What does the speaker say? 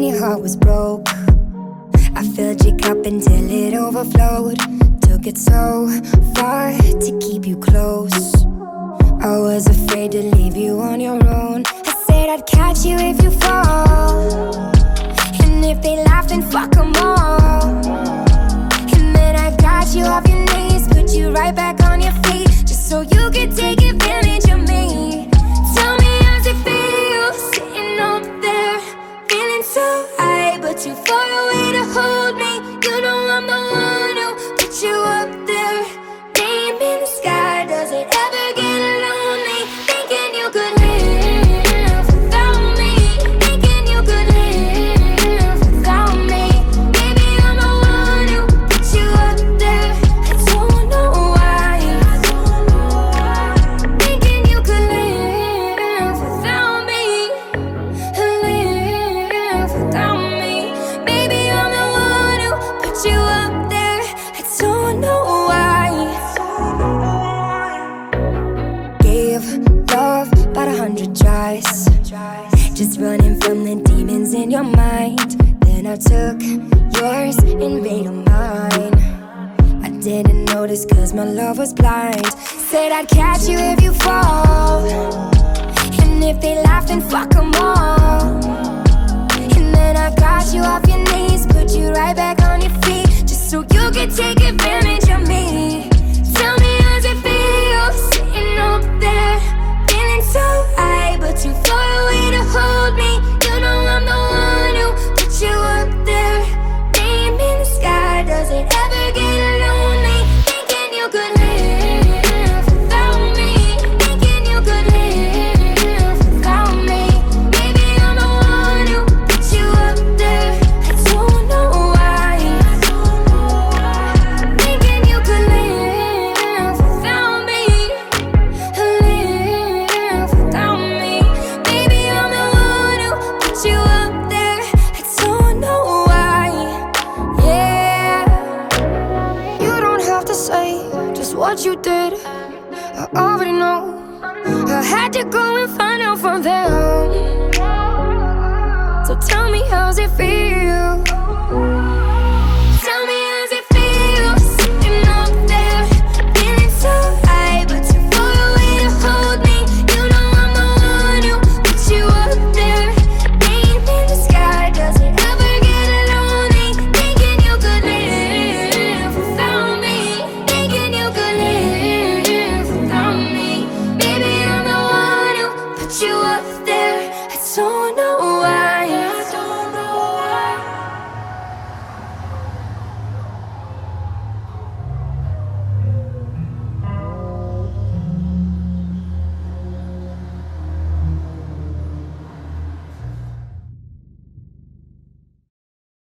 was broke. I filled your cup until it overflowed. Took it so far to keep you close. I was afraid to leave you on your own. I said I'd catch you if you fall. And if they laugh, then fuck them all. And then I got you off your knees, put you right back on your feet, just so you hundred tries, just running from the demons in your mind. Then I took yours and made them mine. I didn't notice cause my love was blind. Said I'd catch you if you fall. And if they laugh, then fuck them all. What you did. I already know. I had to go and find out from them. So tell me, how's it feel?